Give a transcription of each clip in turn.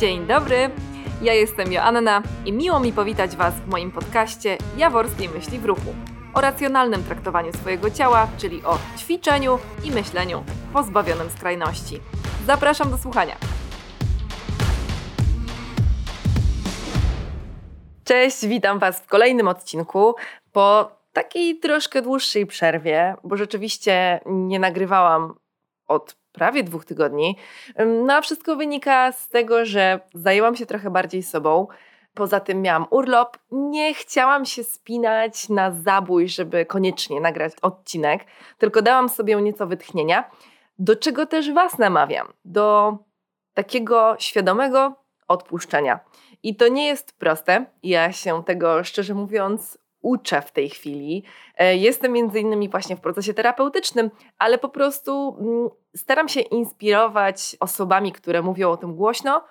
Dzień dobry, ja jestem Joanna i miło mi powitać Was w moim podcaście Jaworskiej Myśli w Ruchu o racjonalnym traktowaniu swojego ciała, czyli o ćwiczeniu i myśleniu pozbawionym skrajności. Zapraszam do słuchania. Cześć, witam Was w kolejnym odcinku po takiej troszkę dłuższej przerwie, bo rzeczywiście nie nagrywałam od prawie dwóch tygodni. No a wszystko wynika z tego, że zajęłam się trochę bardziej sobą. Poza tym miałam urlop. Nie chciałam się spinać na zabój, żeby koniecznie nagrać odcinek, tylko dałam sobie nieco wytchnienia, do czego też Was namawiam. Do takiego świadomego odpuszczenia. I to nie jest proste. Ja się tego, szczerze mówiąc, uczę w tej chwili. E, jestem między innymi właśnie w procesie terapeutycznym, ale po prostu mm, staram się inspirować osobami, które mówią o tym głośno,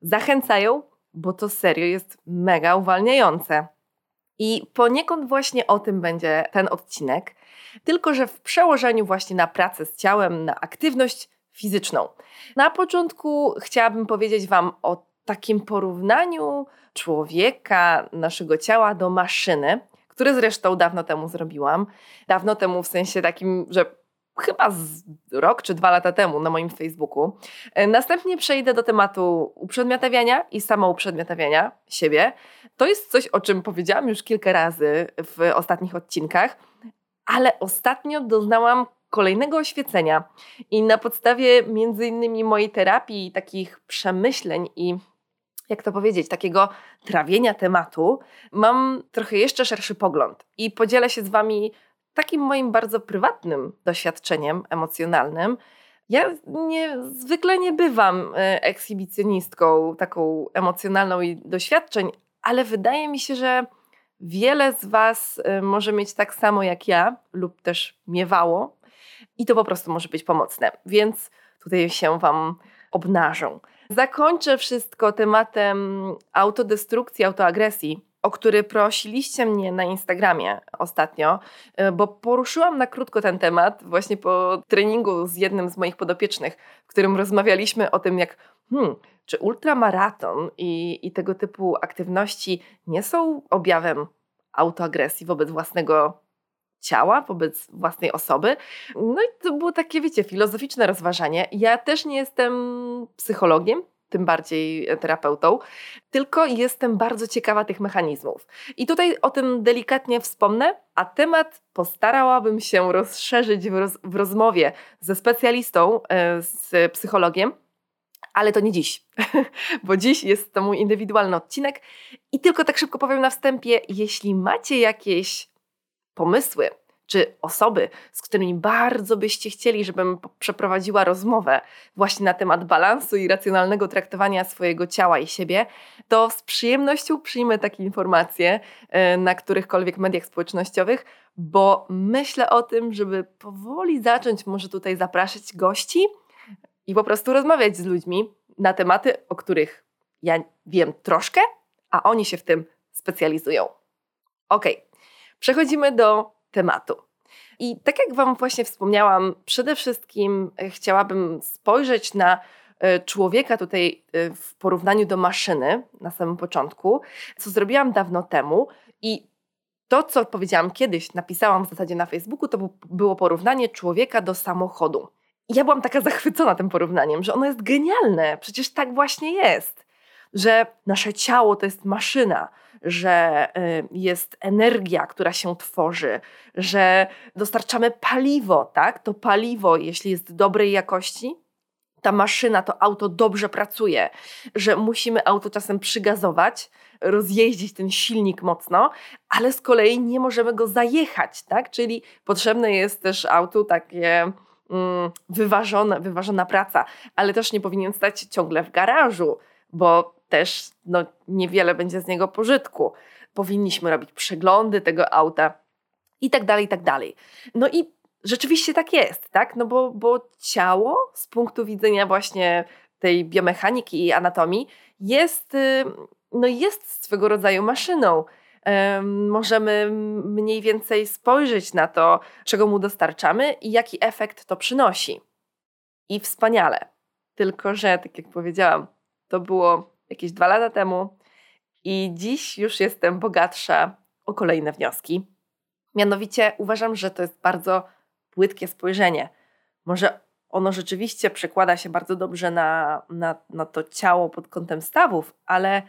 zachęcają, bo to serio jest mega uwalniające. I poniekąd właśnie o tym będzie ten odcinek, tylko że w przełożeniu właśnie na pracę z ciałem, na aktywność fizyczną. Na początku chciałabym powiedzieć Wam o takim porównaniu człowieka, naszego ciała do maszyny, które zresztą dawno temu zrobiłam. Dawno temu w sensie takim, że chyba z rok czy dwa lata temu na moim Facebooku. E, następnie przejdę do tematu uprzedmiotawiania i samouprzedmiotawiania siebie. To jest coś, o czym powiedziałam już kilka razy w ostatnich odcinkach, ale ostatnio doznałam kolejnego oświecenia i na podstawie między innymi mojej terapii, takich przemyśleń i jak to powiedzieć, takiego trawienia tematu, mam trochę jeszcze szerszy pogląd i podzielę się z Wami takim moim bardzo prywatnym doświadczeniem emocjonalnym. Ja nie, zwykle nie bywam e, ekshibicjonistką taką emocjonalną i doświadczeń, ale wydaje mi się, że wiele z Was e, może mieć tak samo jak ja, lub też miewało, i to po prostu może być pomocne. Więc tutaj się Wam obnażą. Zakończę wszystko tematem autodestrukcji, autoagresji, o który prosiliście mnie na Instagramie ostatnio, e, bo poruszyłam na krótko ten temat właśnie po treningu z jednym z moich podopiecznych, w którym rozmawialiśmy o tym, jak hmm, czy ultramaraton i, i tego typu aktywności nie są objawem autoagresji wobec własnego ciała, wobec własnej osoby. No i to było takie, wiecie, filozoficzne rozważanie. Ja też nie jestem psychologiem, tym bardziej terapeutą, tylko jestem bardzo ciekawa tych mechanizmów. I tutaj o tym delikatnie wspomnę, a temat postarałabym się rozszerzyć w, roz, w rozmowie ze specjalistą, e, z psychologiem, ale to nie dziś, bo dziś jest to mój indywidualny odcinek. I tylko tak szybko powiem na wstępie, jeśli macie jakieś pomysły, czy osoby, z którymi bardzo byście chcieli, żebym przeprowadziła rozmowę właśnie na temat balansu i racjonalnego traktowania swojego ciała i siebie, to z przyjemnością przyjmę takie informacje e, na którychkolwiek mediach społecznościowych, bo myślę o tym, żeby powoli zacząć może tutaj zapraszać gości i po prostu rozmawiać z ludźmi na tematy, o których ja wiem troszkę, a oni się w tym specjalizują. Ok, Przechodzimy do tematu. I tak jak Wam właśnie wspomniałam, przede wszystkim e, chciałabym spojrzeć na e, człowieka tutaj e, w porównaniu do maszyny na samym początku, co zrobiłam dawno temu i to, co powiedziałam kiedyś, napisałam w zasadzie na Facebooku, to było porównanie człowieka do samochodu. I ja byłam taka zachwycona tym porównaniem, że ono jest genialne, przecież tak właśnie jest, że nasze ciało to jest maszyna, że y, jest energia, która się tworzy, że dostarczamy paliwo, tak? To paliwo, jeśli jest dobrej jakości, ta maszyna, to auto dobrze pracuje, że musimy auto czasem przygazować, rozjeździć ten silnik mocno, ale z kolei nie możemy go zajechać, tak? Czyli potrzebne jest też autu takie mm, wyważone, wyważona praca, ale też nie powinien stać ciągle w garażu, bo też no, niewiele będzie z niego pożytku. Powinniśmy robić przeglądy tego auta i tak dalej, i tak dalej. No i rzeczywiście tak jest, tak? No bo, bo ciało z punktu widzenia właśnie tej biomechaniki i anatomii jest, y, no jest swego rodzaju maszyną. możemy mniej więcej spojrzeć na to, czego mu dostarczamy i jaki efekt to przynosi. I wspaniale. Tylko, że, tak jak powiedziałam, To było jakieś dwa lata temu i dziś już jestem bogatsza o kolejne wnioski. Mianowicie uważam, że to jest bardzo płytkie spojrzenie. Może ono rzeczywiście przekłada się bardzo dobrze na, na, na to ciało pod kątem stawów, ale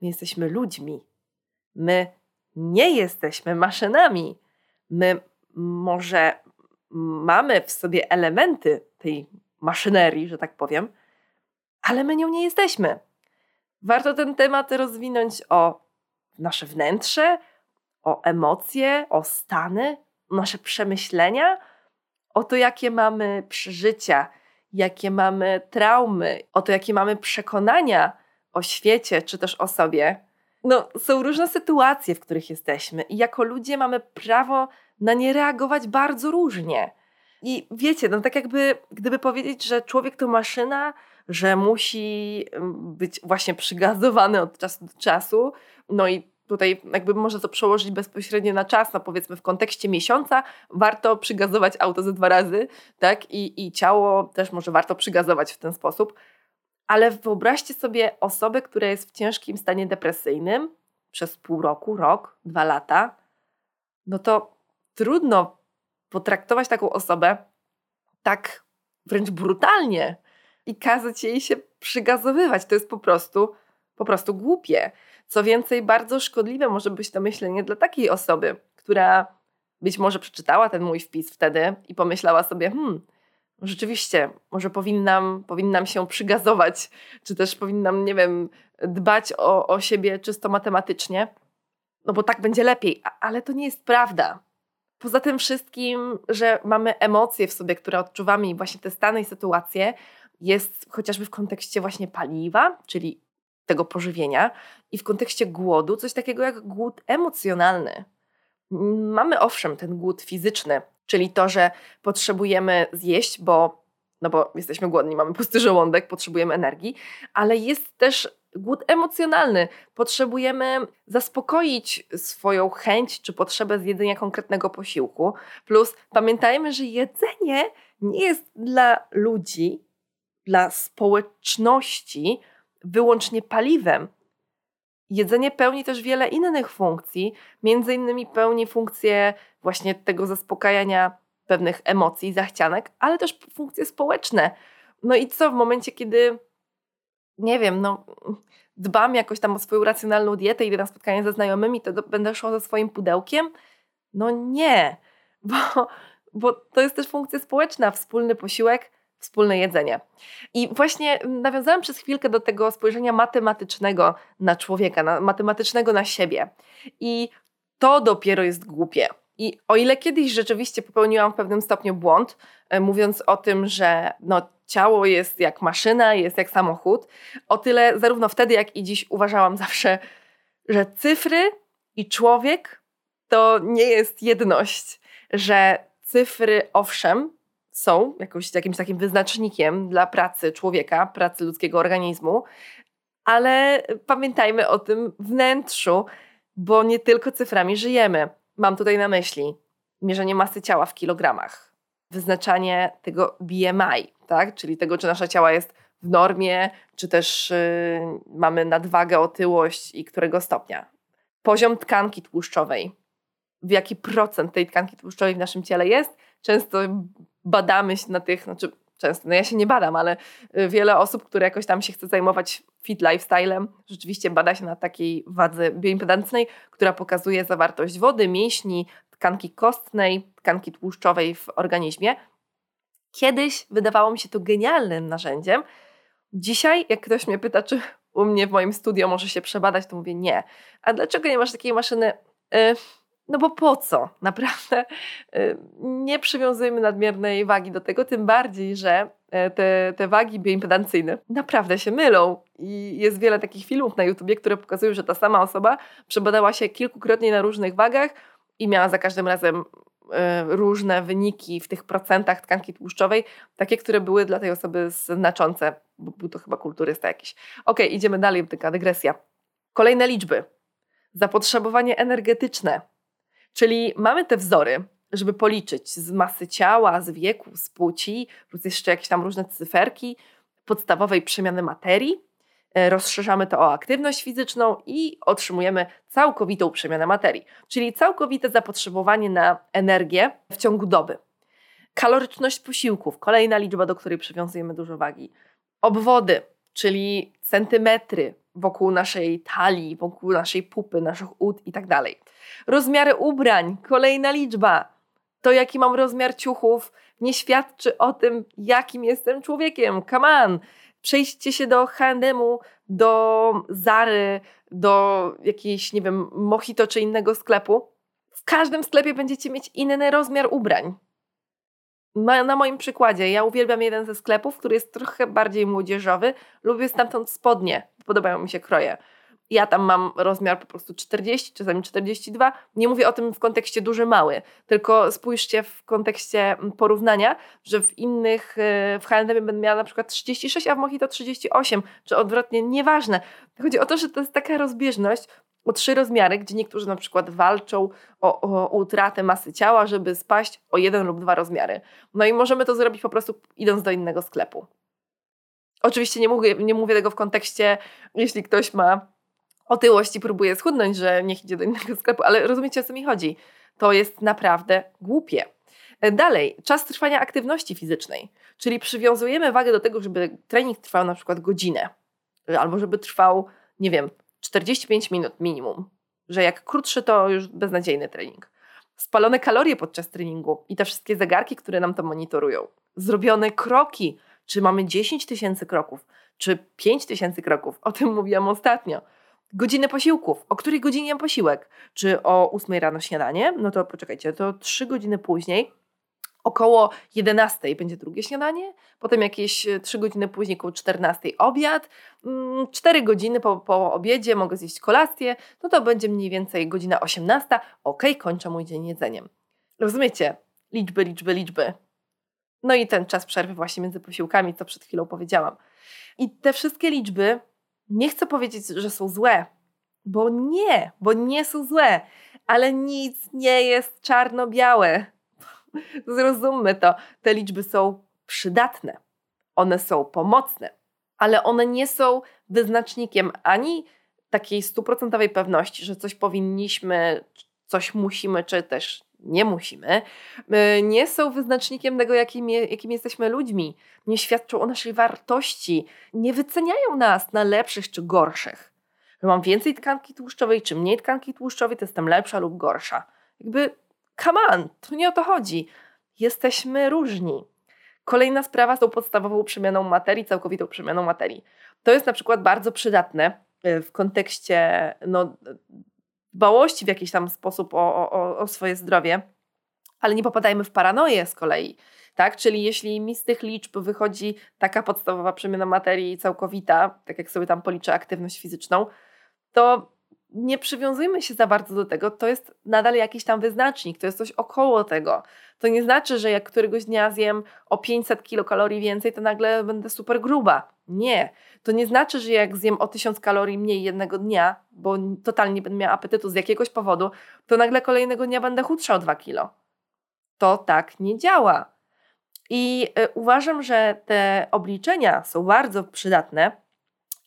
my jesteśmy ludźmi. My nie jesteśmy maszynami. My może mamy w sobie elementy tej maszynerii, że tak powiem, ale my nią nie jesteśmy. Warto ten temat rozwinąć o nasze wnętrze, o emocje, o stany, nasze przemyślenia, o to, jakie mamy przeżycia, jakie mamy traumy, o to, jakie mamy przekonania o świecie czy też o sobie. No, są różne sytuacje, w których jesteśmy, i jako ludzie mamy prawo na nie reagować bardzo różnie. I wiecie, no tak jakby, gdyby powiedzieć, że człowiek to maszyna, że musi być właśnie przygazowany od czasu do czasu, no i tutaj jakby można to przełożyć bezpośrednio na czas, no powiedzmy w kontekście miesiąca warto przygazować auto ze dwa razy, tak? I, I ciało też może warto przygazować w ten sposób. Ale wyobraźcie sobie osobę, która jest w ciężkim stanie depresyjnym przez pół roku, rok, dwa lata. No to trudno potraktować taką osobę tak wręcz brutalnie i kazać jej się przygazowywać. To jest po prostu, po prostu głupie. Co więcej, bardzo szkodliwe może być to myślenie dla takiej osoby, która być może przeczytała ten mój wpis wtedy i pomyślała sobie, hmm, rzeczywiście, może powinnam, powinnam się przygazować, czy też powinnam, nie wiem, dbać o, o siebie czysto matematycznie, no bo tak będzie lepiej, ale to nie jest prawda. Poza tym wszystkim, że mamy emocje w sobie, które odczuwamy i właśnie te stany i sytuacje, jest chociażby w kontekście właśnie paliwa, czyli tego pożywienia, i w kontekście głodu coś takiego jak głód emocjonalny. Mamy owszem ten głód fizyczny, czyli to, że potrzebujemy zjeść, bo, no bo jesteśmy głodni, mamy pusty żołądek, potrzebujemy energii, ale jest też głód emocjonalny. Potrzebujemy zaspokoić swoją chęć czy potrzebę zjedzenia konkretnego posiłku. Plus pamiętajmy, że jedzenie nie jest dla ludzi, dla społeczności wyłącznie paliwem. Jedzenie pełni też wiele innych funkcji, między innymi pełni funkcję właśnie tego zaspokajania pewnych emocji, zachcianek, ale też funkcje społeczne. No i co w momencie, kiedy nie wiem, no dbam jakoś tam o swoją racjonalną dietę idę na spotkanie ze znajomymi, to będę szła ze swoim pudełkiem? No nie, bo, bo to jest też funkcja społeczna, wspólny posiłek, wspólne jedzenie. I właśnie nawiązałam przez chwilkę do tego spojrzenia matematycznego na człowieka, na, matematycznego na siebie. I to dopiero jest głupie. I o ile kiedyś rzeczywiście popełniłam w pewnym stopniu błąd, e, mówiąc o tym, że no, ciało jest jak maszyna, jest jak samochód, o tyle zarówno wtedy, jak i dziś uważałam zawsze, że cyfry i człowiek to nie jest jedność, że cyfry owszem są jakoś, jakimś takim wyznacznikiem dla pracy człowieka, pracy ludzkiego organizmu, ale pamiętajmy o tym wnętrzu, bo nie tylko cyframi żyjemy. Mam tutaj na myśli mierzenie masy ciała w kilogramach, wyznaczanie tego BMI, tak? czyli tego, czy nasze ciała jest w normie, czy też yy, mamy nadwagę, otyłość i którego stopnia. Poziom tkanki tłuszczowej. W jaki procent tej tkanki tłuszczowej w naszym ciele jest? Często badamy się na tych, znaczy często, no ja się nie badam, ale y, wiele osób, które jakoś tam się chce zajmować fit lifestylem, rzeczywiście bada się na takiej wadze bioimpedancyjnej, która pokazuje zawartość wody, mięśni, tkanki kostnej, tkanki tłuszczowej w organizmie. Kiedyś wydawało mi się to genialnym narzędziem. Dzisiaj, jak ktoś mnie pyta, czy u mnie w moim studio może się przebadać, to mówię nie. A dlaczego nie masz takiej maszyny? Yy, no bo po co? Naprawdę y, nie przywiązujemy nadmiernej wagi do tego, tym bardziej, że e, te, te wagi bioimpedancyjne naprawdę się mylą. I jest wiele takich filmów na YouTubie, które pokazują, że ta sama osoba przebadała się kilkukrotnie na różnych wagach i miała za każdym razem e, różne wyniki w tych procentach tkanki tłuszczowej, takie, które były dla tej osoby znaczące, bo był to chyba kulturysta jakiś. Ok, idziemy dalej, taka dygresja. Kolejne liczby. Zapotrzebowanie energetyczne Czyli mamy te wzory, żeby policzyć z masy ciała, z wieku, z płci, plus jeszcze jakieś tam różne cyferki podstawowej przemiany materii. E, rozszerzamy to o aktywność fizyczną i otrzymujemy całkowitą przemianę materii, czyli całkowite zapotrzebowanie na energię w ciągu doby. Kaloryczność posiłków, kolejna liczba, do której przywiązujemy dużo wagi. Obwody, czyli centymetry wokół naszej talii, wokół naszej pupy, naszych ud i tak dalej. Rozmiary ubrań, kolejna liczba. To, jaki mam rozmiar ciuchów, nie świadczy o tym, jakim jestem człowiekiem. Come on! Przejście się do H&M-u, do Zary, do jakiejś, nie wiem, Mojito czy innego sklepu. W każdym sklepie będziecie mieć inny rozmiar ubrań. Na moim przykładzie, ja uwielbiam jeden ze sklepów, który jest trochę bardziej młodzieżowy. Lubię stamtąd spodnie, podobają mi się kroje. Ja tam mam rozmiar po prostu 40, czasami 42. Nie mówię o tym w kontekście duży, mały, tylko spójrzcie w kontekście porównania, że w innych, e, w H&M będę miała na przykład 36, a w Mojito 38, czy odwrotnie, nieważne. Chodzi o to, że to jest taka rozbieżność, o trzy rozmiary, gdzie niektórzy na przykład walczą o, o, utratę masy ciała, żeby spaść o jeden lub dwa rozmiary. No i możemy to zrobić po prostu idąc do innego sklepu. Oczywiście nie mówię, nie mówię tego w kontekście, jeśli ktoś ma otyłość i próbuje schudnąć, że niech idzie do innego sklepu, ale rozumiecie o co mi chodzi. To jest naprawdę głupie. Dalej, czas trwania aktywności fizycznej, czyli przywiązujemy wagę do tego, żeby trening trwał na przykład godzinę, albo żeby trwał, nie wiem, 45 minut minimum, że jak krótszy to już beznadziejny trening. Spalone kalorie podczas treningu i te wszystkie zegarki, które nam to monitorują. Zrobione kroki, czy mamy 10 tysięcy kroków, czy 5 tysięcy kroków. O tym mówiłam ostatnio. Godziny posiłków. O której godzinie posiłek? Czy o 8 rano śniadanie? No to poczekajcie, to 3 godziny później Około 11 będzie drugie śniadanie, potem jakieś 3 e, godziny później, około 14 obiad, 4 mm, godziny po, po obiedzie mogę zjeść kolację, no to będzie mniej więcej godzina 18. Ok, kończę mój dzień jedzeniem. Rozumiecie? Liczby, liczby, liczby. No i ten czas przerwy właśnie między posiłkami, co przed chwilą powiedziałam. I te wszystkie liczby, nie chcę powiedzieć, że są złe, bo nie, bo nie są złe, ale nic nie jest czarno-białe Zrozummy to, te liczby są przydatne, one są pomocne, ale one nie są wyznacznikiem ani takiej stuprocentowej pewności, że coś powinniśmy, coś musimy, czy też nie musimy, y, nie są wyznacznikiem tego, jakim, jakim jesteśmy ludźmi, nie świadczą o naszej wartości, nie wyceniają nas na lepszych czy gorszych. Że mam więcej tkanki tłuszczowej czy mniej tkanki tłuszczowej, to jestem lepsza lub gorsza. Jakby, come on, to nie o to chodzi jesteśmy różni. Kolejna sprawa z tą podstawową przemianą materii, całkowitą przemianą materii. To jest na przykład bardzo przydatne y, w kontekście no, dbałości w jakiś tam sposób o, o, o swoje zdrowie, ale nie popadajmy w paranoję z kolei. Tak? Czyli jeśli mi z tych liczb wychodzi taka podstawowa przemiana materii całkowita, tak jak sobie tam policzę aktywność fizyczną, to nie przywiązujmy się za bardzo do tego, to jest nadal jakiś tam wyznacznik, to jest coś około tego. To nie znaczy, że jak któregoś dnia zjem o 500 kilokalorii więcej, to nagle będę super gruba. Nie. To nie znaczy, że jak zjem o 1000 kalorii mniej jednego dnia, bo totalnie nie będę miała apetytu z jakiegoś powodu, to nagle kolejnego dnia będę chudsza o 2 kilo. To tak nie działa. I y, uważam, że te obliczenia są bardzo przydatne,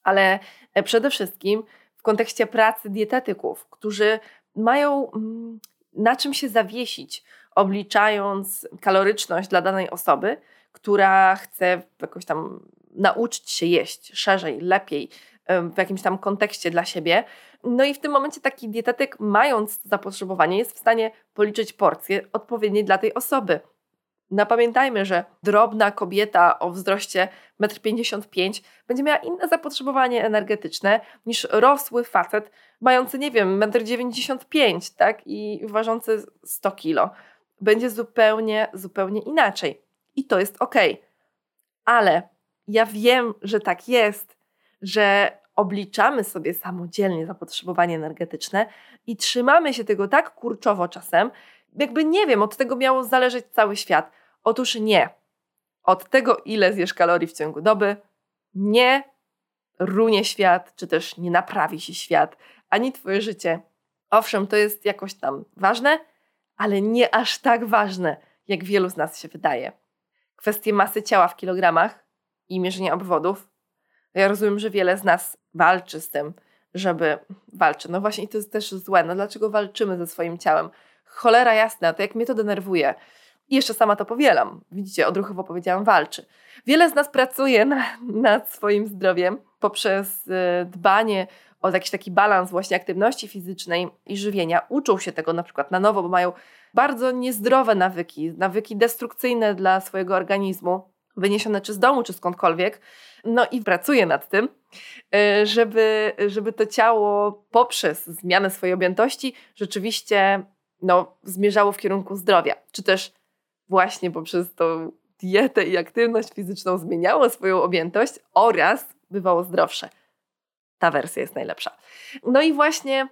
ale y, przede wszystkim w kontekście pracy dietetyków, którzy mają mm, na czym się zawiesić, obliczając kaloryczność dla danej osoby, która chce jakoś tam nauczyć się jeść szerzej, lepiej, w jakimś tam kontekście dla siebie. No i w tym momencie taki dietetyk, mając zapotrzebowanie, jest w stanie policzyć porcje odpowiednie dla tej osoby. No pamiętajmy, że drobna kobieta o wzroście 1,55 m będzie miała inne zapotrzebowanie energetyczne niż rosły facet mający, nie wiem, 1,95 m tak? i ważący 100 kg. Będzie zupełnie, zupełnie inaczej. I to jest ok. Ale ja wiem, że tak jest, że obliczamy sobie samodzielnie zapotrzebowanie energetyczne i trzymamy się tego tak kurczowo czasem, jakby nie wiem, od tego miało zależeć cały świat. Otóż nie. Od tego, ile zjesz kalorii w ciągu doby, nie runie świat, czy też nie naprawi się świat, ani Twoje życie. Owszem, to jest jakoś tam ważne, ale nie aż tak ważne, jak wielu z nas się wydaje. Kwestie masy ciała w kilogramach i mierzenia obwodów Ja rozumiem, że wiele z nas walczy z tym, żeby walczy. No właśnie, i to jest też złe. No dlaczego walczymy ze swoim ciałem? Cholera jasna, to jak mnie to denerwuje. I jeszcze sama to powielam. Widzicie, odruchowo powiedziałam walczy. Wiele z nas pracuje na, nad swoim zdrowiem poprzez y, dbanie o jakiś taki balans właśnie aktywności fizycznej i żywienia. Uczą się tego na przykład na nowo, bo mają bardzo niezdrowe nawyki, nawyki destrukcyjne dla swojego organizmu, wyniesione czy z domu, czy skądkolwiek. No i pracuję nad tym, y, żeby, żeby to ciało poprzez zmianę swojej objętości rzeczywiście no, zmierzało w kierunku zdrowia, czy też właśnie poprzez tą dietę i aktywność fizyczną zmieniało swoją objętość oraz bywało zdrowsze. Ta wersja jest najlepsza. No i właśnie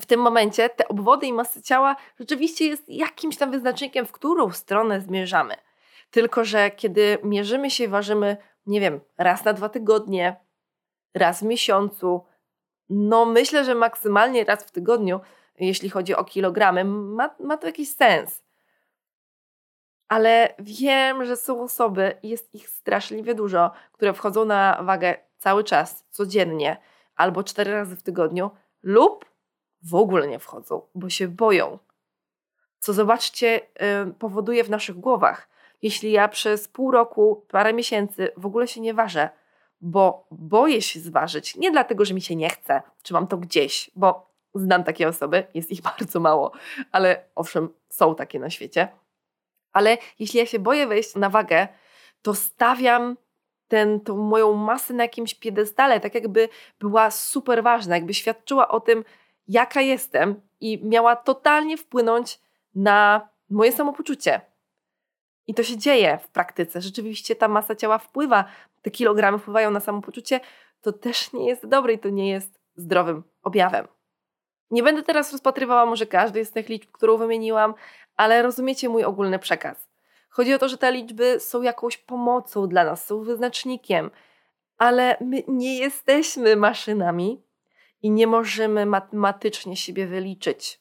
w tym momencie te obwody i masy ciała rzeczywiście jest jakimś tam wyznacznikiem, w którą stronę zmierzamy. Tylko, że kiedy mierzymy się i ważymy, nie wiem, raz na dwa tygodnie, raz w miesiącu, no myślę, że maksymalnie raz w tygodniu, jeśli chodzi o kilogramy, ma, ma to jakiś sens. Ale wiem, że są osoby, jest ich straszliwie dużo, które wchodzą na wagę cały czas, codziennie, albo cztery razy w tygodniu, lub w ogóle nie wchodzą, bo się boją. Co zobaczcie, yy, powoduje w naszych głowach. Jeśli ja przez pół roku, parę miesięcy w ogóle się nie ważę, bo boję się zważyć, nie dlatego, że mi się nie chce, czy mam to gdzieś, bo znam takie osoby, jest ich bardzo mało, ale owszem, są takie na świecie. Ale jeśli ja się boję wejść na wagę, to stawiam ten, tą moją masę na jakimś piedestale, tak jakby była super ważna, jakby świadczyła o tym, jaka jestem i miała totalnie wpłynąć na moje samopoczucie. I to się dzieje w praktyce. Rzeczywiście ta masa ciała wpływa, te kilogramy wpływają na samopoczucie. To też nie jest dobre i to nie jest zdrowym objawem. Nie będę teraz rozpatrywała może każdej z tych liczb, którą wymieniłam, ale rozumiecie mój ogólny przekaz. Chodzi o to, że te liczby są jakąś pomocą dla nas, są wyznacznikiem, ale my nie jesteśmy maszynami i nie możemy matematycznie siebie wyliczyć.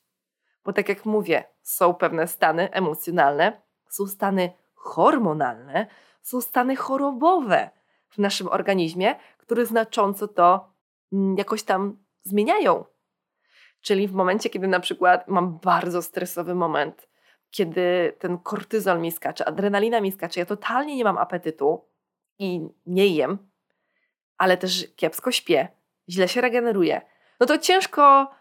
Bo tak jak mówię, są pewne stany emocjonalne, są stany hormonalne, są stany chorobowe w naszym organizmie, które znacząco to mm, jakoś tam zmieniają. Czyli w momencie, kiedy na przykład mam bardzo stresowy moment, kiedy ten kortyzol mi skacze, adrenalina mi skacze, ja totalnie nie mam apetytu i nie jem, ale też kiepsko śpię, źle się regeneruję, no to ciężko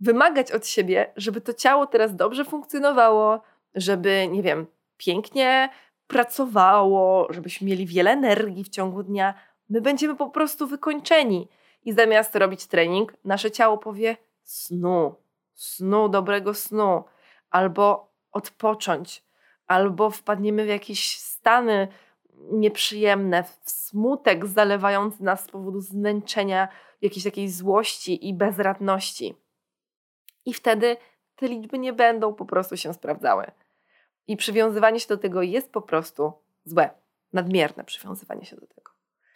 wymagać od siebie, żeby to ciało teraz dobrze funkcjonowało, żeby, nie wiem, pięknie pracowało, żebyśmy mieli wiele energii w ciągu dnia. My będziemy po prostu wykończeni. I zamiast robić trening, nasze ciało powie snu, snu, dobrego snu, albo odpocząć, albo wpadniemy w jakieś stany nieprzyjemne, w smutek zalewający nas z powodu zmęczenia, jakiejś takiej złości i bezradności. I wtedy te liczby nie będą po prostu się sprawdzały. I przywiązywanie się do tego jest po prostu złe, nadmierne przywiązywanie się do tego.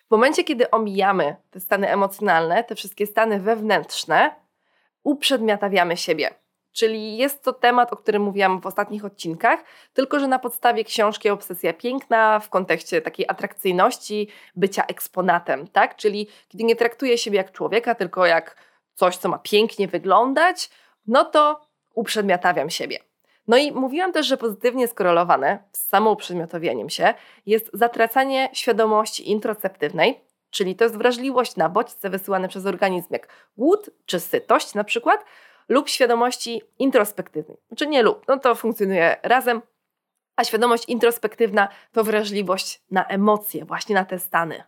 W momencie, kiedy omijamy te stany emocjonalne, te wszystkie stany wewnętrzne, uprzedmiotawiamy siebie. Czyli jest to temat, o którym mówiłam w ostatnich odcinkach, tylko że na podstawie książki Obsesja Piękna w kontekście takiej atrakcyjności, bycia eksponatem, tak? Czyli kiedy nie traktuję siebie jak człowieka, tylko jak coś, co ma pięknie wyglądać, no to uprzedmiotawiam siebie. No i mówiłam też, że pozytywnie skorelowane z samouprzedmiotowieniem się jest zatracanie świadomości introceptywnej, czyli to jest wrażliwość na bodźce wysyłane przez organizm, jak głód czy sytość na przykład, lub świadomości introspektywnej. Czy nie lub, no to funkcjonuje razem, a świadomość introspektywna to wrażliwość na emocje, właśnie na te stany.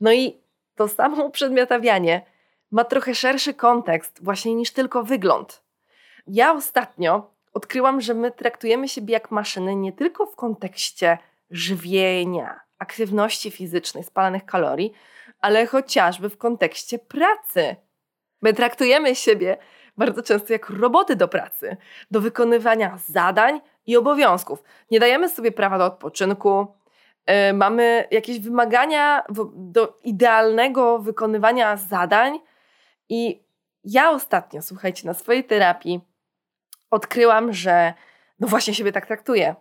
No i to samo uprzedmiotawianie ma trochę szerszy kontekst właśnie niż tylko wygląd. Ja ostatnio odkryłam, że my traktujemy siebie jak maszyny nie tylko w kontekście żywienia, aktywności fizycznej, spalanych kalorii, ale chociażby w kontekście pracy. My traktujemy siebie bardzo często jak roboty do pracy, do wykonywania zadań i obowiązków. Nie dajemy sobie prawa do odpoczynku, yy, mamy jakieś wymagania do idealnego wykonywania zadań. I ja ostatnio, słuchajcie, na swojej terapii odkryłam, że no właśnie siebie tak traktuję.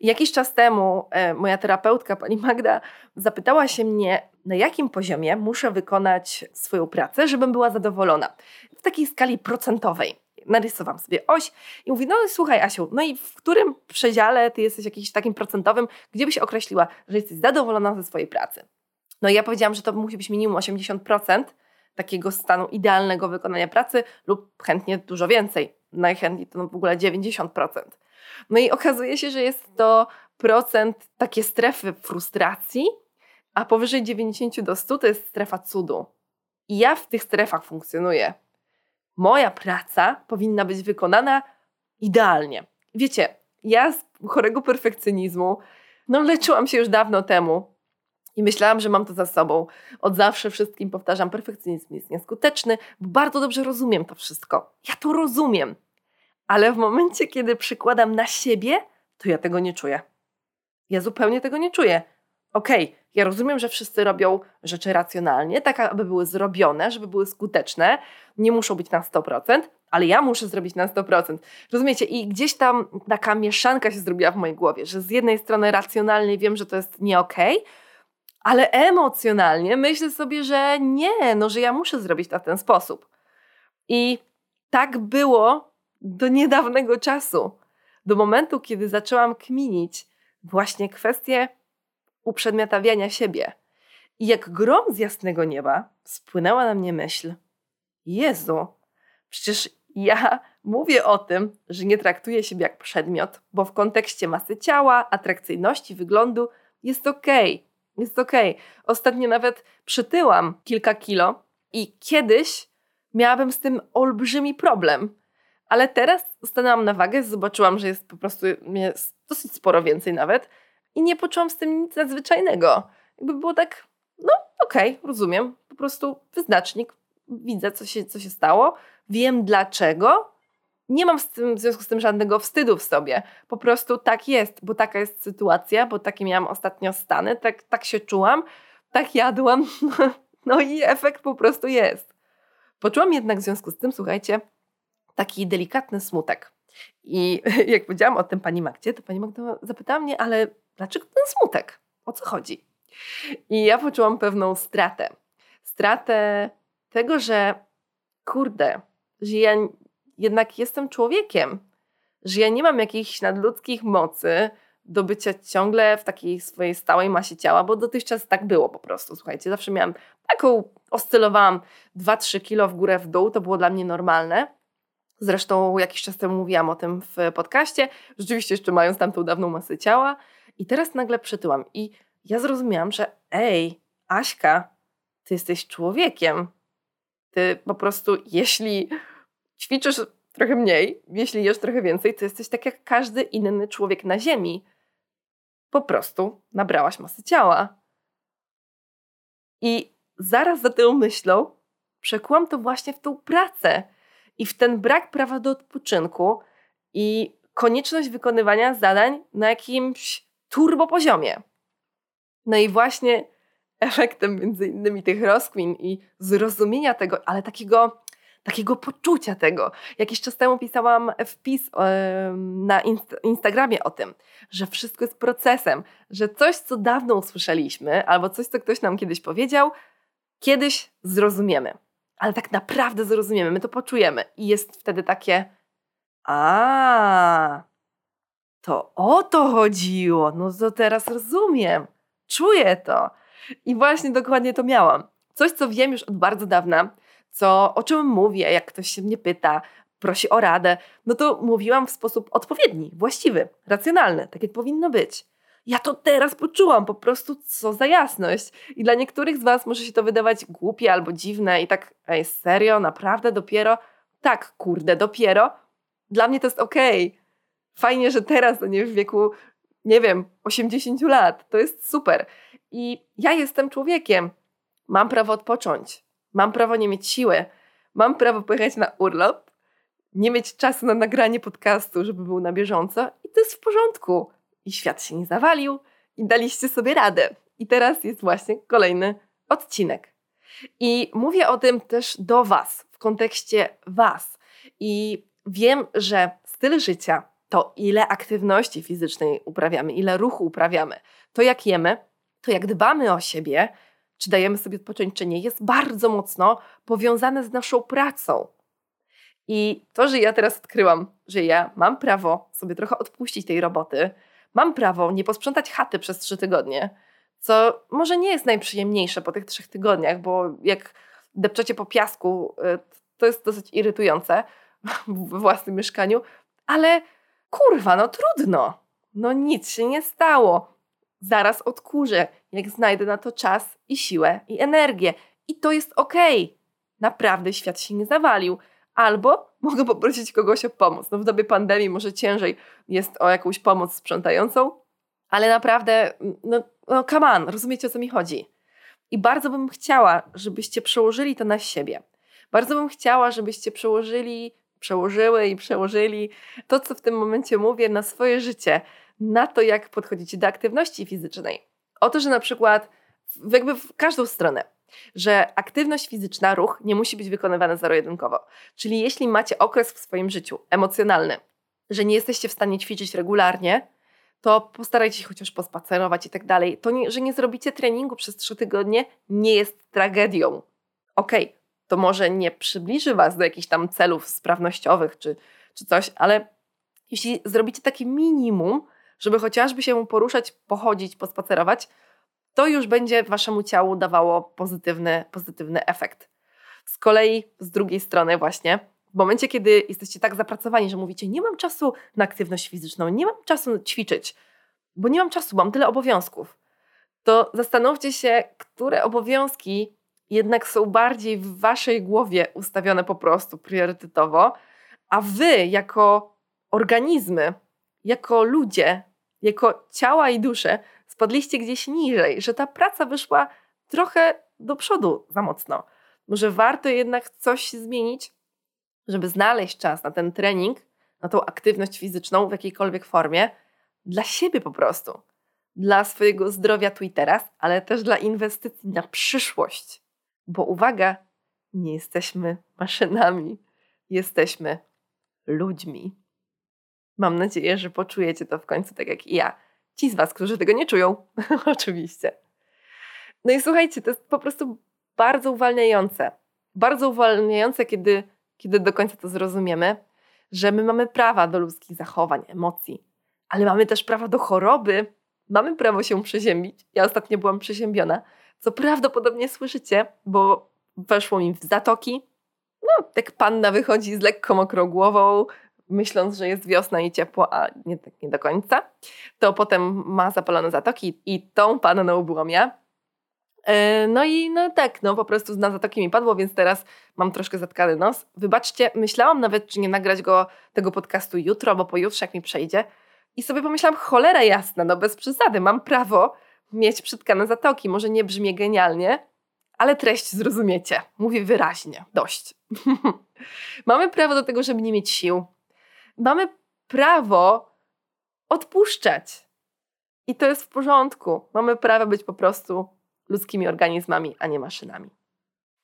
jakiś czas temu e, moja terapeutka, pani Magda, zapytała się mnie, na jakim poziomie muszę wykonać swoją pracę, żebym była zadowolona. Takiej skali procentowej. Narysowałam sobie oś i mówi, no słuchaj Asiu, no i w którym przedziale ty jesteś jakimś takim procentowym, gdzie byś określiła, że jesteś zadowolona ze swojej pracy? No i ja powiedziałam, że to musi być minimum 80% takiego stanu idealnego wykonania pracy lub chętnie dużo więcej. Najchętniej to w ogóle 90%. No i okazuje się, że jest to procent takie strefy frustracji, a powyżej 90 do 100 to jest strefa cudu. I ja w tych strefach funkcjonuję. Moja praca powinna być wykonana idealnie. Wiecie, ja z chorego perfekcjonizmu, no leczyłam się już dawno temu i myślałam, że mam to za sobą. Od zawsze wszystkim powtarzam, perfekcjonizm jest nieskuteczny, bo bardzo dobrze rozumiem to wszystko. Ja to rozumiem. Ale w momencie, kiedy przykładam na siebie, to ja tego nie czuję. Ja zupełnie tego nie czuję. Okej, okay, ja rozumiem, że wszyscy robią rzeczy racjonalnie, tak aby były zrobione, żeby były skuteczne. Nie muszą być na 100%, ale ja muszę zrobić na 100%. Rozumiecie? I gdzieś tam taka mieszanka się zrobiła w mojej głowie, że z jednej strony racjonalnie wiem, że to jest nie okej, okay, ale emocjonalnie myślę sobie, że nie, no że ja muszę zrobić to w ten sposób. I tak było do niedawnego czasu, do momentu, kiedy zaczęłam kminić właśnie kwestię uprzedmiotawiania siebie. I jak grom z jasnego nieba spłynęła na mnie myśl: Jezu, przecież ja mówię o tym, że nie traktuję siebie jak przedmiot, bo w kontekście masy ciała, atrakcyjności, wyglądu jest okej. Okay jest okej. Okay. Ostatnio nawet przytyłam kilka kilo i kiedyś miałabym z tym olbrzymi problem. Ale teraz stanęłam na wagę, zobaczyłam, że jest po prostu jest dosyć sporo więcej nawet i nie poczułam z tym nic nadzwyczajnego. Jakby było tak, no okej, okay, rozumiem, po prostu wyznacznik, widzę co się, co się stało, wiem dlaczego, nie mam z tym, w związku z tym żadnego wstydu w sobie. Po prostu tak jest, bo taka jest sytuacja, bo takie miałam ostatnio stany, tak, tak się czułam, tak jadłam, no i efekt po prostu jest. Poczułam jednak w związku z tym, słuchajcie, taki delikatny smutek. I jak powiedziałam o tym pani Magdzie, to pani Magda zapytała mnie, ale dlaczego ten smutek? O co chodzi? I ja poczułam pewną stratę. Stratę tego, że kurde, że ja jednak jestem człowiekiem, że ja nie mam jakichś nadludzkich mocy do bycia ciągle w takiej swojej stałej masie ciała, bo dotychczas tak było po prostu, słuchajcie, zawsze miałam taką, oscylowałam 2-3 kilo w górę, w dół, to było dla mnie normalne. Zresztą jakiś czas temu mówiłam o tym w podcaście, rzeczywiście jeszcze mając tamtą dawną masę ciała i teraz nagle przytyłam i ja zrozumiałam, że ej, Aśka, ty jesteś człowiekiem. Ty po prostu, jeśli ćwiczysz trochę mniej, jeśli jesz trochę więcej, to jesteś tak jak każdy inny człowiek na Ziemi. Po prostu nabrałaś masy ciała. I zaraz za tą myślą przekłam to właśnie w tą pracę i w ten brak prawa do odpoczynku i konieczność wykonywania zadań na jakimś turbo poziomie. No i właśnie efektem między innymi tych rozkmin i zrozumienia tego, ale takiego takiego poczucia tego. Jakiś czas temu pisałam wpis na inst Instagramie o tym, że wszystko jest procesem, że coś, co dawno usłyszeliśmy, albo coś, co ktoś nam kiedyś powiedział, kiedyś zrozumiemy. Ale tak naprawdę zrozumiemy, my to poczujemy. I jest wtedy takie, a to o to chodziło, no to teraz rozumiem, czuję to. I właśnie dokładnie to miałam. Coś, co wiem już od bardzo dawna, co, o czym mówię, jak ktoś się mnie pyta, prosi o radę, no to mówiłam w sposób odpowiedni, właściwy, racjonalny, tak jak powinno być. Ja to teraz poczułam, po prostu co za jasność. I dla niektórych z Was może się to wydawać głupie albo dziwne i tak, ej, serio, naprawdę, dopiero? Tak, kurde, dopiero. Dla mnie to jest okej. Okay. Fajnie, że teraz, a nie w wieku, nie wiem, 80 lat. To jest super. I ja jestem człowiekiem. Mam prawo odpocząć. Mam prawo nie mieć siły. Mam prawo pojechać na urlop, nie mieć czasu na nagranie podcastu, żeby był na bieżąco i to jest w porządku. I świat się nie zawalił i daliście sobie radę. I teraz jest właśnie kolejny odcinek. I mówię o tym też do Was, w kontekście Was. I wiem, że styl życia to ile aktywności fizycznej uprawiamy, ile ruchu uprawiamy, to jak jemy, to jak dbamy o siebie, czy dajemy sobie odpocząć, czy nie, jest bardzo mocno powiązane z naszą pracą. I to, że ja teraz odkryłam, że ja mam prawo sobie trochę odpuścić tej roboty, mam prawo nie posprzątać chaty przez trzy tygodnie, co może nie jest najprzyjemniejsze po tych trzech tygodniach, bo jak depczecie po piasku, y, to jest dosyć irytujące we własnym mieszkaniu, ale kurwa, no trudno. No nic się nie stało. Zaraz odkurzę, jak znajdę na to czas i siłę i energię. I to jest okej. Okay. Naprawdę świat się nie zawalił. Albo mogę poprosić kogoś o pomoc. No w dobie pandemii może ciężej jest o jakąś pomoc sprzątającą, ale naprawdę, no, no come on, rozumiecie o co mi chodzi. I bardzo bym chciała, żebyście przełożyli to na siebie. Bardzo bym chciała, żebyście przełożyli, przełożyły i przełożyli to, co w tym momencie mówię, na swoje życie, na to, jak podchodzicie do aktywności fizycznej. Oto, że na przykład jakby w każdą stronę, że aktywność fizyczna, ruch nie musi być wykonywana zero-jedynkowo. Czyli jeśli macie okres w swoim życiu emocjonalny, że nie jesteście w stanie ćwiczyć regularnie, to postarajcie się chociaż pospacerować i tak dalej. To, nie, że nie zrobicie treningu przez trzy tygodnie, nie jest tragedią. Okej, okay, to może nie przybliży Was do jakichś tam celów sprawnościowych czy, czy coś, ale jeśli zrobicie takie minimum, żeby chociażby się poruszać, pochodzić, pospacerować, to już będzie Waszemu ciału dawało pozytywny, pozytywny efekt. Z kolei z drugiej strony właśnie, w momencie, kiedy jesteście tak zapracowani, że mówicie, nie mam czasu na aktywność fizyczną, nie mam czasu ćwiczyć, bo nie mam czasu, mam tyle obowiązków, to zastanówcie się, które obowiązki jednak są bardziej w waszej głowie ustawione po prostu priorytetowo, a wy jako organizmy, jako ludzie, jako ciała i dusze spadliście gdzieś niżej, że ta praca wyszła trochę do przodu za mocno. Może warto jednak coś zmienić, żeby znaleźć czas na ten trening, na tą aktywność fizyczną w jakiejkolwiek formie, dla siebie po prostu. Dla swojego zdrowia tu i teraz, ale też dla inwestycji na przyszłość. Bo uwaga, nie jesteśmy maszynami, jesteśmy ludźmi. Mam nadzieję, że poczujecie to w końcu tak jak i ja. Ci z Was, którzy tego nie czują, oczywiście. No i słuchajcie, to jest po prostu bardzo uwalniające. Bardzo uwalniające, kiedy, kiedy do końca to zrozumiemy, że my mamy prawa do ludzkich zachowań, emocji, ale mamy też prawo do choroby. Mamy prawo się przeziębić. Ja ostatnio byłam przeziębiona, co prawdopodobnie słyszycie, bo weszło mi w zatoki. No, jak panna wychodzi z lekko mokrą głową, myśląc, że jest wiosna i ciepło, a nie, tak nie do końca, to potem ma zapalone zatoki i tą panną byłam ja. E, no i no tak, no po prostu na zatoki mi padło, więc teraz mam troszkę zatkany nos. Wybaczcie, myślałam nawet, czy nie nagrać go, tego podcastu jutro albo pojutrze, jak mi przejdzie. I sobie pomyślałam, cholera jasna, no bez przesady, mam prawo mieć przytkane zatoki. Może nie brzmi genialnie, ale treść zrozumiecie. Mówię wyraźnie, dość. Mamy prawo do tego, żeby nie mieć sił, mamy prawo odpuszczać. I to jest w porządku. Mamy prawo być po prostu ludzkimi organizmami, a nie maszynami.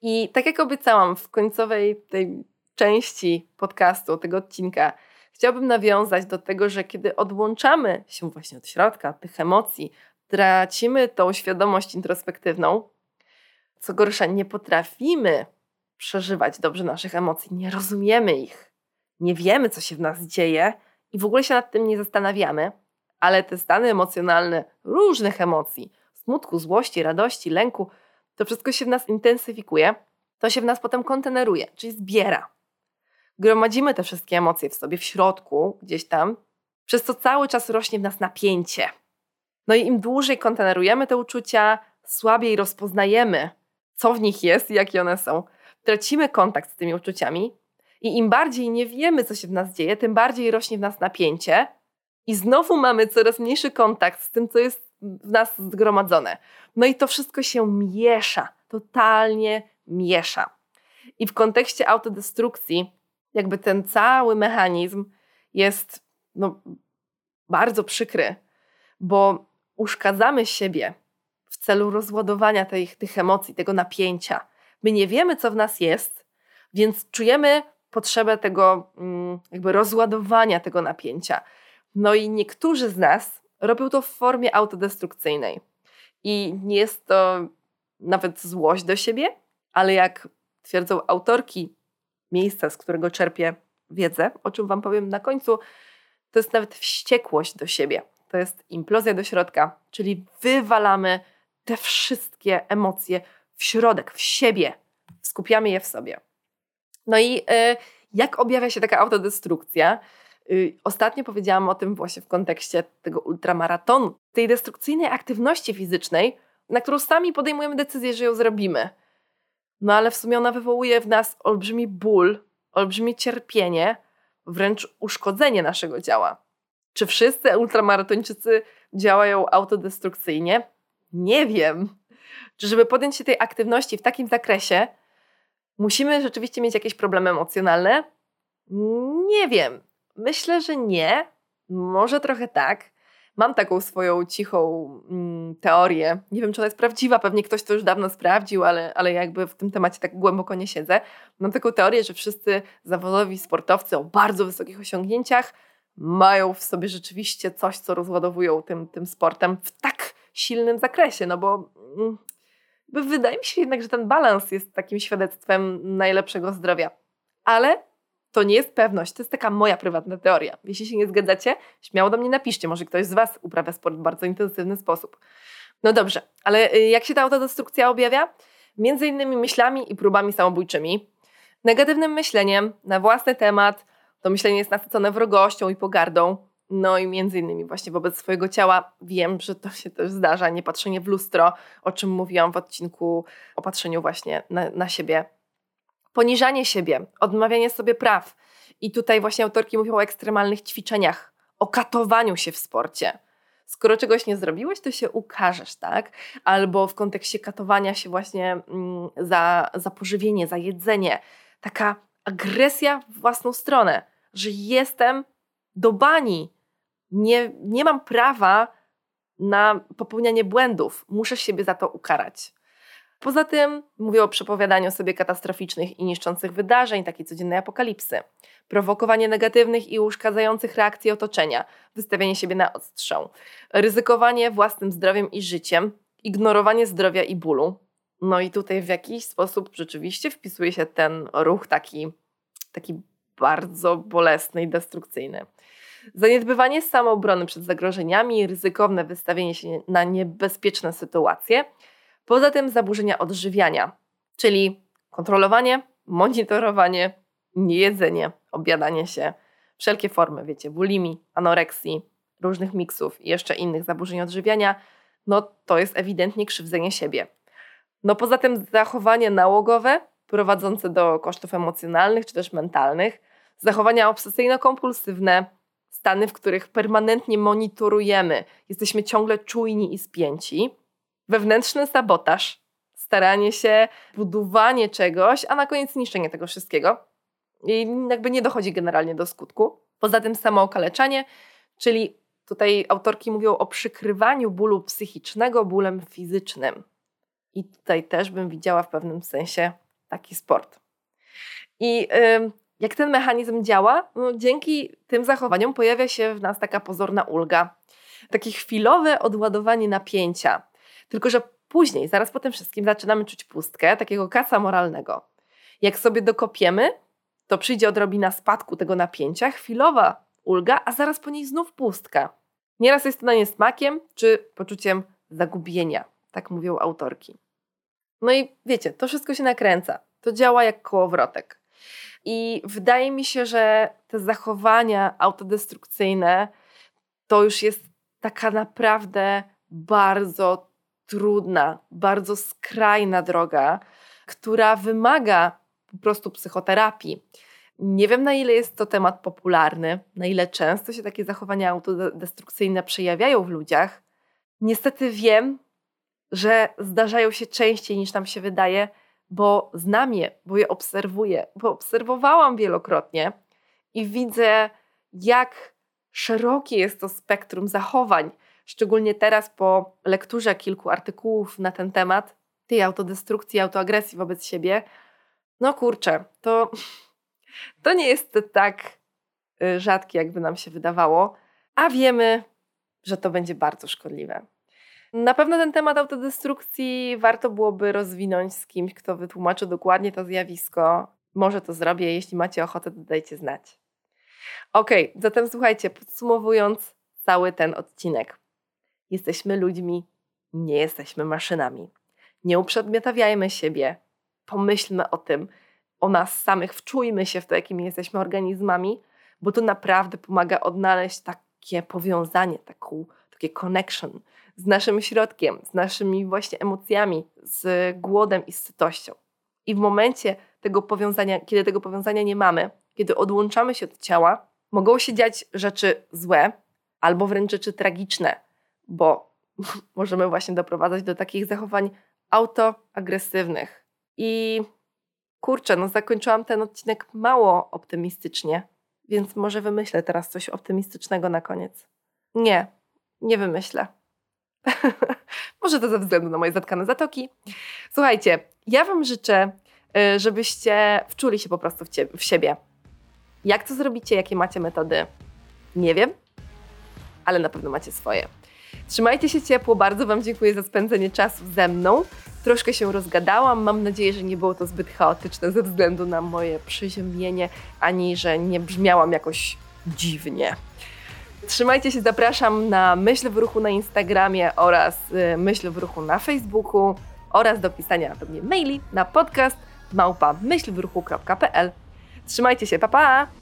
I tak jak obiecałam w końcowej tej części podcastu, tego odcinka, chciałabym nawiązać do tego, że kiedy odłączamy się właśnie od środka, od tych emocji, tracimy tą świadomość introspektywną, co gorsza, nie potrafimy przeżywać dobrze naszych emocji, nie rozumiemy ich, nie wiemy, co się w nas dzieje i w ogóle się nad tym nie zastanawiamy, ale te stany emocjonalne różnych emocji, smutku, złości, radości, lęku, to wszystko się w nas intensyfikuje, to się w nas potem konteneruje, czyli zbiera. Gromadzimy te wszystkie emocje w sobie, w środku, gdzieś tam, przez co cały czas rośnie w nas napięcie. No i im dłużej kontenerujemy te uczucia, słabiej rozpoznajemy, co w nich jest i jakie one są. Tracimy kontakt z tymi uczuciami i im bardziej nie wiemy, co się w nas dzieje, tym bardziej rośnie w nas napięcie, i znowu mamy coraz mniejszy kontakt z tym, co jest w nas zgromadzone. No i to wszystko się miesza, totalnie miesza. I w kontekście autodestrukcji, jakby ten cały mechanizm jest no, bardzo przykry, bo uszkadzamy siebie w celu rozładowania tych, tych emocji, tego napięcia. My nie wiemy, co w nas jest, więc czujemy potrzebę tego mm, jakby rozładowania tego napięcia. No i niektórzy z nas robią to w formie autodestrukcyjnej. I nie jest to nawet złość do siebie, ale jak twierdzą autorki miejsca, z którego czerpię wiedzę, o czym Wam powiem na końcu, to jest nawet wściekłość do siebie. To jest implozja do środka, czyli wywalamy te wszystkie emocje w środek, w siebie, skupiamy je w sobie. No i y, jak objawia się taka autodestrukcja? Y, ostatnio powiedziałam o tym właśnie w kontekście tego ultramaratonu, tej destrukcyjnej aktywności fizycznej, na którą sami podejmujemy decyzję, że ją zrobimy. No ale w sumie ona wywołuje w nas olbrzymi ból, olbrzymie cierpienie, wręcz uszkodzenie naszego ciała. Czy wszyscy ultramaratończycy działają autodestrukcyjnie? Nie wiem. Czy żeby podjąć się tej aktywności w takim zakresie, musimy rzeczywiście mieć jakieś problemy emocjonalne? Nie wiem. Myślę, że nie. Może trochę tak. Mam taką swoją cichą mm, teorię. Nie wiem, czy ona jest prawdziwa, pewnie ktoś to już dawno sprawdził, ale, ale jakby w tym temacie tak głęboko nie siedzę. Mam taką teorię, że wszyscy zawodowi sportowcy o bardzo wysokich osiągnięciach mają w sobie rzeczywiście coś, co rozładowują tym, tym sportem w tak silnym zakresie, no bo mm, wydaje mi się jednak, że ten balans jest takim świadectwem najlepszego zdrowia. Ale to nie jest pewność, to jest taka moja prywatna teoria. Jeśli się nie zgadzacie, śmiało do mnie napiszcie, może ktoś z Was uprawia sport w bardzo intensywny sposób. No dobrze, ale y, jak się ta autodestrukcja objawia? Między innymi myślami i próbami samobójczymi, negatywnym myśleniem na własny temat, to myślenie jest nasycone wrogością i pogardą, no i między innymi właśnie wobec swojego ciała wiem, że to się też zdarza, nie patrzenie w lustro, o czym mówiłam w odcinku o patrzeniu właśnie na, na siebie poniżanie siebie, odmawianie sobie praw. I tutaj właśnie autorki mówią o ekstremalnych ćwiczeniach, o katowaniu się w sporcie. Skoro czegoś nie zrobiłeś, to się ukażesz, tak? Albo w kontekście katowania się właśnie mm, za, za pożywienie, za jedzenie. Taka agresja w własną stronę, że jestem do bani. Nie, nie mam prawa na popełnianie błędów. Muszę siebie za to ukarać. Poza tym mówię o przepowiadaniu sobie katastroficznych i niszczących wydarzeń, takiej codziennej apokalipsy, prowokowanie negatywnych i uszkadzających reakcji otoczenia, wystawianie siebie na odstrzał, ryzykowanie własnym zdrowiem i życiem, ignorowanie zdrowia i bólu. No i tutaj w jakiś sposób rzeczywiście wpisuje się ten ruch taki, taki bardzo bolesny i destrukcyjny. Zaniedbywanie samoobrony przed zagrożeniami, ryzykowne wystawienie się na niebezpieczne sytuacje – Poza tym zaburzenia odżywiania, czyli kontrolowanie, monitorowanie, niejedzenie, obiadanie się, wszelkie formy, wiecie, bulimii, anoreksji, różnych miksów i jeszcze innych zaburzeń odżywiania, no to jest ewidentnie krzywdzenie siebie. No poza tym zachowanie nałogowe prowadzące do kosztów emocjonalnych czy też mentalnych, zachowania obsesyjno-kompulsywne, stany, w których permanentnie monitorujemy, jesteśmy ciągle czujni i spięci, wewnętrzny sabotaż, staranie się, budowanie czegoś, a na koniec niszczenie tego wszystkiego. I jakby nie dochodzi generalnie do skutku. Poza tym samookaleczanie, czyli tutaj autorki mówią o przykrywaniu bólu psychicznego bólem fizycznym. I tutaj też bym widziała w pewnym sensie taki sport. I yy, jak ten mechanizm działa? No, dzięki tym zachowaniom pojawia się w nas taka pozorna ulga, takie chwilowe odładowanie napięcia, tylko, że później, zaraz po tym wszystkim, zaczynamy czuć pustkę, takiego kaca moralnego. Jak sobie dokopiemy, to przyjdzie odrobina spadku tego napięcia, chwilowa ulga, a zaraz po niej znów pustka. Nieraz jest to na nie smakiem czy poczuciem zagubienia, tak mówią autorki. No i wiecie, to wszystko się nakręca. To działa jak kołowrotek. I wydaje mi się, że te zachowania autodestrukcyjne to już jest taka naprawdę bardzo trudna, bardzo skrajna droga, która wymaga po prostu psychoterapii. Nie wiem, na ile jest to temat popularny, na ile często się takie zachowania autodestrukcyjne przejawiają w ludziach. Niestety wiem, że zdarzają się częściej niż nam się wydaje, bo znam je, bo je obserwuję, bo obserwowałam wielokrotnie i widzę, jak szerokie jest to spektrum zachowań, szczególnie teraz po lekturze kilku artykułów na ten temat, tej autodestrukcji, autoagresji wobec siebie, no kurczę, to, to nie jest tak y, rzadkie, jakby nam się wydawało, a wiemy, że to będzie bardzo szkodliwe. Na pewno ten temat autodestrukcji warto byłoby rozwinąć z kimś, kto wytłumaczy dokładnie to zjawisko. Może to zrobię, jeśli macie ochotę, to dajcie znać. Ok, zatem słuchajcie, podsumowując cały ten odcinek. Jesteśmy ludźmi, nie jesteśmy maszynami. Nie uprzedmiotawiajmy siebie, pomyślmy o tym, o nas samych, wczujmy się w to, jakimi jesteśmy organizmami, bo to naprawdę pomaga odnaleźć takie powiązanie, taką, takie connection z naszym środkiem, z naszymi właśnie emocjami, z głodem i z sytością. I w momencie tego powiązania, kiedy tego powiązania nie mamy, kiedy odłączamy się od ciała, mogą się dziać rzeczy złe albo wręcz rzeczy tragiczne, bo możemy właśnie doprowadzać do takich zachowań autoagresywnych. I kurczę, no zakończyłam ten odcinek mało optymistycznie, więc może wymyślę teraz coś optymistycznego na koniec. Nie, nie wymyślę. Może to ze względu na moje zatkane zatoki. Słuchajcie, ja Wam życzę, y, żebyście wczuli się po prostu w, w siebie. Jak to zrobicie, jakie macie metody? Nie wiem, ale na pewno macie swoje. Trzymajcie się ciepło, bardzo Wam dziękuję za spędzenie czasu ze mną. Troszkę się rozgadałam, mam nadzieję, że nie było to zbyt chaotyczne ze względu na moje przyziemienie, ani że nie brzmiałam jakoś dziwnie. Trzymajcie się, zapraszam na Myśl w Ruchu na Instagramie oraz y, Myśl w Ruchu na Facebooku oraz do pisania do mnie maili na podcast małpa myślwruchu.pl. Trzymajcie się, pa pa!